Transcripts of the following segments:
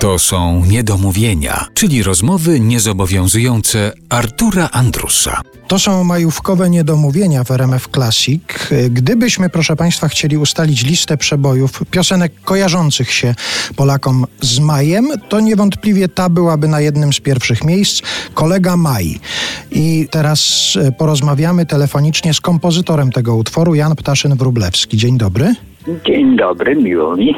To są niedomówienia, czyli rozmowy niezobowiązujące Artura Andrusa. To są majówkowe niedomówienia w RMF Classic. Gdybyśmy, proszę Państwa, chcieli ustalić listę przebojów piosenek kojarzących się Polakom z majem, to niewątpliwie ta byłaby na jednym z pierwszych miejsc. Kolega Maj. I teraz e, porozmawiamy telefonicznie z kompozytorem tego utworu, Jan Ptaszyn-Wróblewski. Dzień dobry. Dzień dobry, miło mi.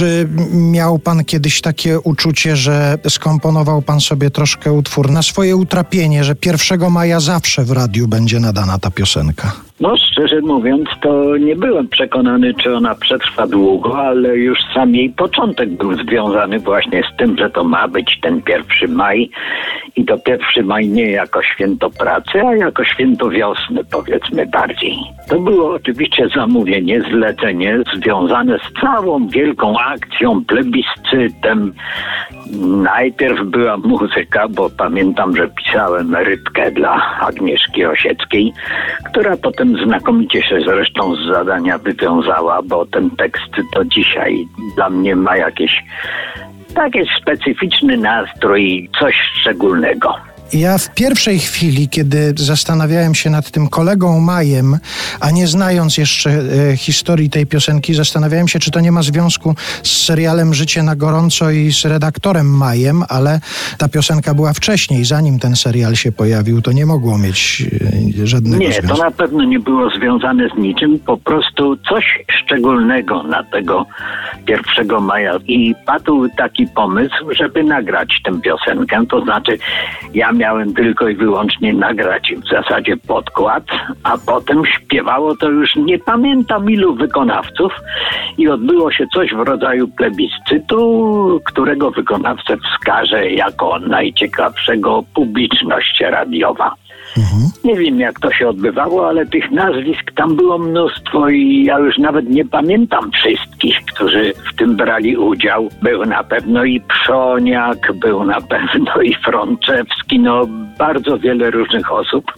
Czy miał pan kiedyś takie uczucie, że skomponował pan sobie troszkę utwór na swoje utrapienie, że 1 maja zawsze w radiu będzie nadana ta piosenka? No, szczerze mówiąc, to nie byłem przekonany, czy ona przetrwa długo, ale już sam jej początek był związany właśnie z tym, że to ma być ten 1 maj i to 1 maj nie jako święto pracy, a jako święto wiosny, powiedzmy bardziej. To było oczywiście zamówienie, zlecenie związane z całą wielką akcją, plebiscytem. Najpierw była muzyka, bo pamiętam, że pisałem rybkę dla Agnieszki Osieckiej, która potem znakomicie się zresztą z zadania wywiązała, bo ten tekst do dzisiaj dla mnie ma jakieś taki specyficzny nastrój, coś szczególnego. Ja w pierwszej chwili, kiedy zastanawiałem się nad tym kolegą Majem, a nie znając jeszcze e, historii tej piosenki, zastanawiałem się, czy to nie ma związku z serialem Życie na gorąco i z redaktorem Majem, ale ta piosenka była wcześniej, zanim ten serial się pojawił, to nie mogło mieć e, żadnego Nie, związku. to na pewno nie było związane z niczym, po prostu coś szczególnego na tego 1 maja. I padł taki pomysł, żeby nagrać tę piosenkę, to znaczy ja miałem tylko i wyłącznie nagrać w zasadzie podkład, a potem śpiewało to już nie pamiętam ilu wykonawców i odbyło się coś w rodzaju plebiscytu, którego wykonawcę wskaże jako najciekawszego publiczność radiowa. Nie wiem, jak to się odbywało, ale tych nazwisk tam było mnóstwo i ja już nawet nie pamiętam wszystkich, którzy w tym brali udział. Był na pewno i Przoniak, był na pewno i Frączewski, no bardzo wiele różnych osób.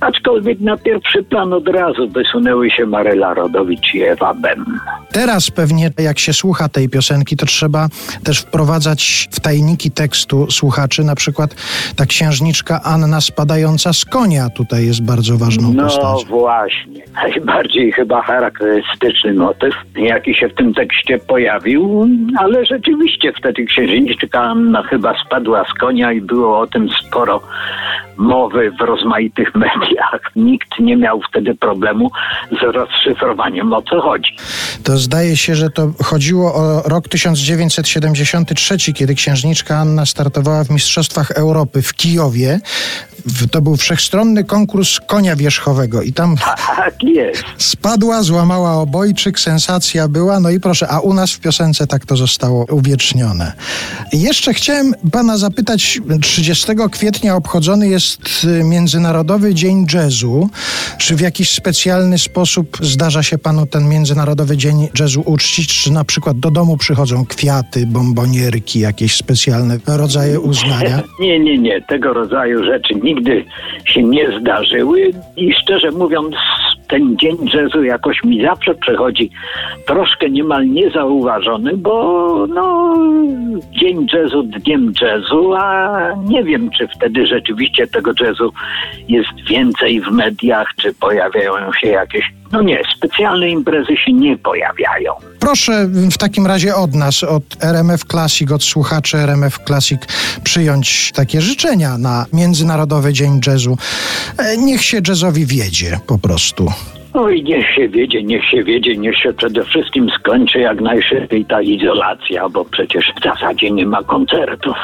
Aczkolwiek na pierwszy plan od razu wysunęły się Maryla Rodowicz i Ewa Bem. Teraz pewnie, jak się słucha tej piosenki, to trzeba też wprowadzać w tajniki tekstu słuchaczy. Na przykład ta księżniczka Anna spadająca z konia tutaj jest bardzo ważną No postacią. właśnie, najbardziej chyba charakterystyczny motyw, jaki się w tym tekście pojawił, ale rzeczywiście wtedy księżniczka Anna chyba spadła z konia i było o tym sporo mowy w rozmaitych mediach. Nikt nie miał wtedy problemu z rozszyfrowaniem o co chodzi. To zdaje się, że to chodziło o rok 1973, kiedy księżniczka Anna startowała w Mistrzostwach Europy w Kijowie. To był wszechstronny konkurs konia wierzchowego i tam Tak jest. spadła, złamała obojczyk, sensacja była, no i proszę, a u nas w piosence tak to zostało uwiecznione. Jeszcze chciałem pana zapytać, 30 kwietnia obchodzony jest y, Międzynarodowy Dzień Jazzu. Czy w jakiś specjalny sposób zdarza się panu ten Międzynarodowy Dzień Jazzu uczcić? Czy na przykład do domu przychodzą kwiaty, bombonierki, jakieś specjalne rodzaje uznania? Nie, nie, nie. Tego rodzaju rzeczy nigdy się nie zdarzyły i szczerze mówiąc, ten dzień jazzu jakoś mi zawsze przechodzi troszkę niemal niezauważony, bo no, dzień jazzu dniem jazzu, a nie wiem, czy wtedy rzeczywiście tego jazzu jest więcej w mediach, czy pojawiają się jakieś, no nie, specjalne imprezy się nie pojawiają. Proszę w takim razie od nas, od RMF Classic, od słuchaczy RMF Classic przyjąć takie życzenia na Międzynarodowy Dzień Jazzu. E, Niech się jazzowi wiedzie po prostu. Oj, niech się wiedzie, niech się wiedzie, niech się przede wszystkim skończy jak najszybciej ta izolacja, bo przecież w zasadzie nie ma koncertów.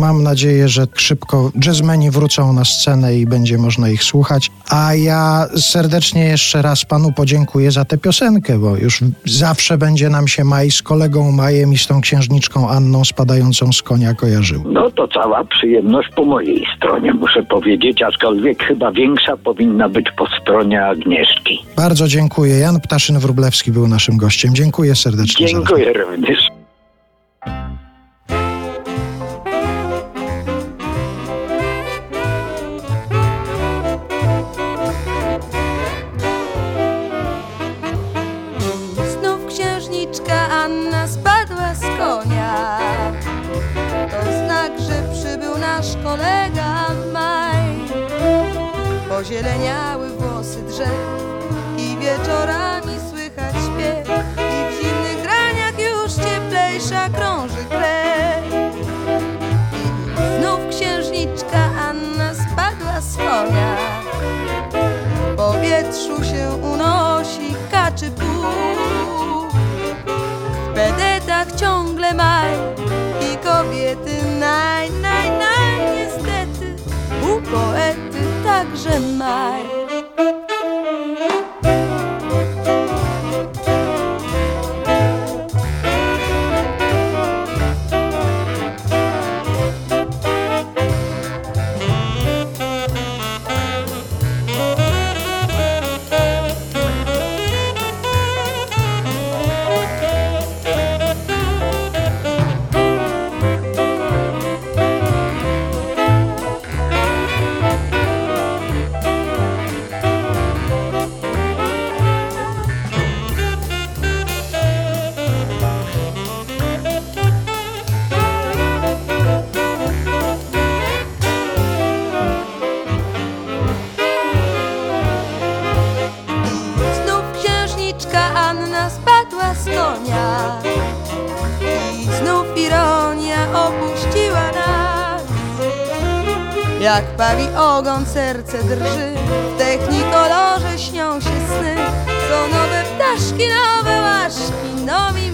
Mam nadzieję, że szybko jazzmeni wrócą na scenę i będzie można ich słuchać. A ja serdecznie jeszcze raz panu podziękuję za tę piosenkę, bo już zawsze będzie nam się Maj z kolegą Majem i z tą księżniczką Anną spadającą z konia kojarzył. No to cała przyjemność po mojej stronie, muszę powiedzieć, aczkolwiek chyba większa powinna być po stronie Agnieszki. Bardzo dziękuję. Jan Ptaszyn-Wróblewski był naszym gościem. Dziękuję serdecznie. Dziękuję również. Znów księżniczka Anna spadła z konia. nasz kolega Maj. Pozieleniały włosy drzew wieczorami słychać śpiew i w zimnych graniach już cieplejsza krąży krew. Znów księżniczka Anna spadła z konia. W powietrzu się unosi kaczy puch. W pedetach ciągle maj i kobiety naj, naj, naj, niestety u poety także maj. Jak pawi ogon serce drży. W technikolorze śnią się sny. Są nowe ptaszki, nowe łaszki, nowi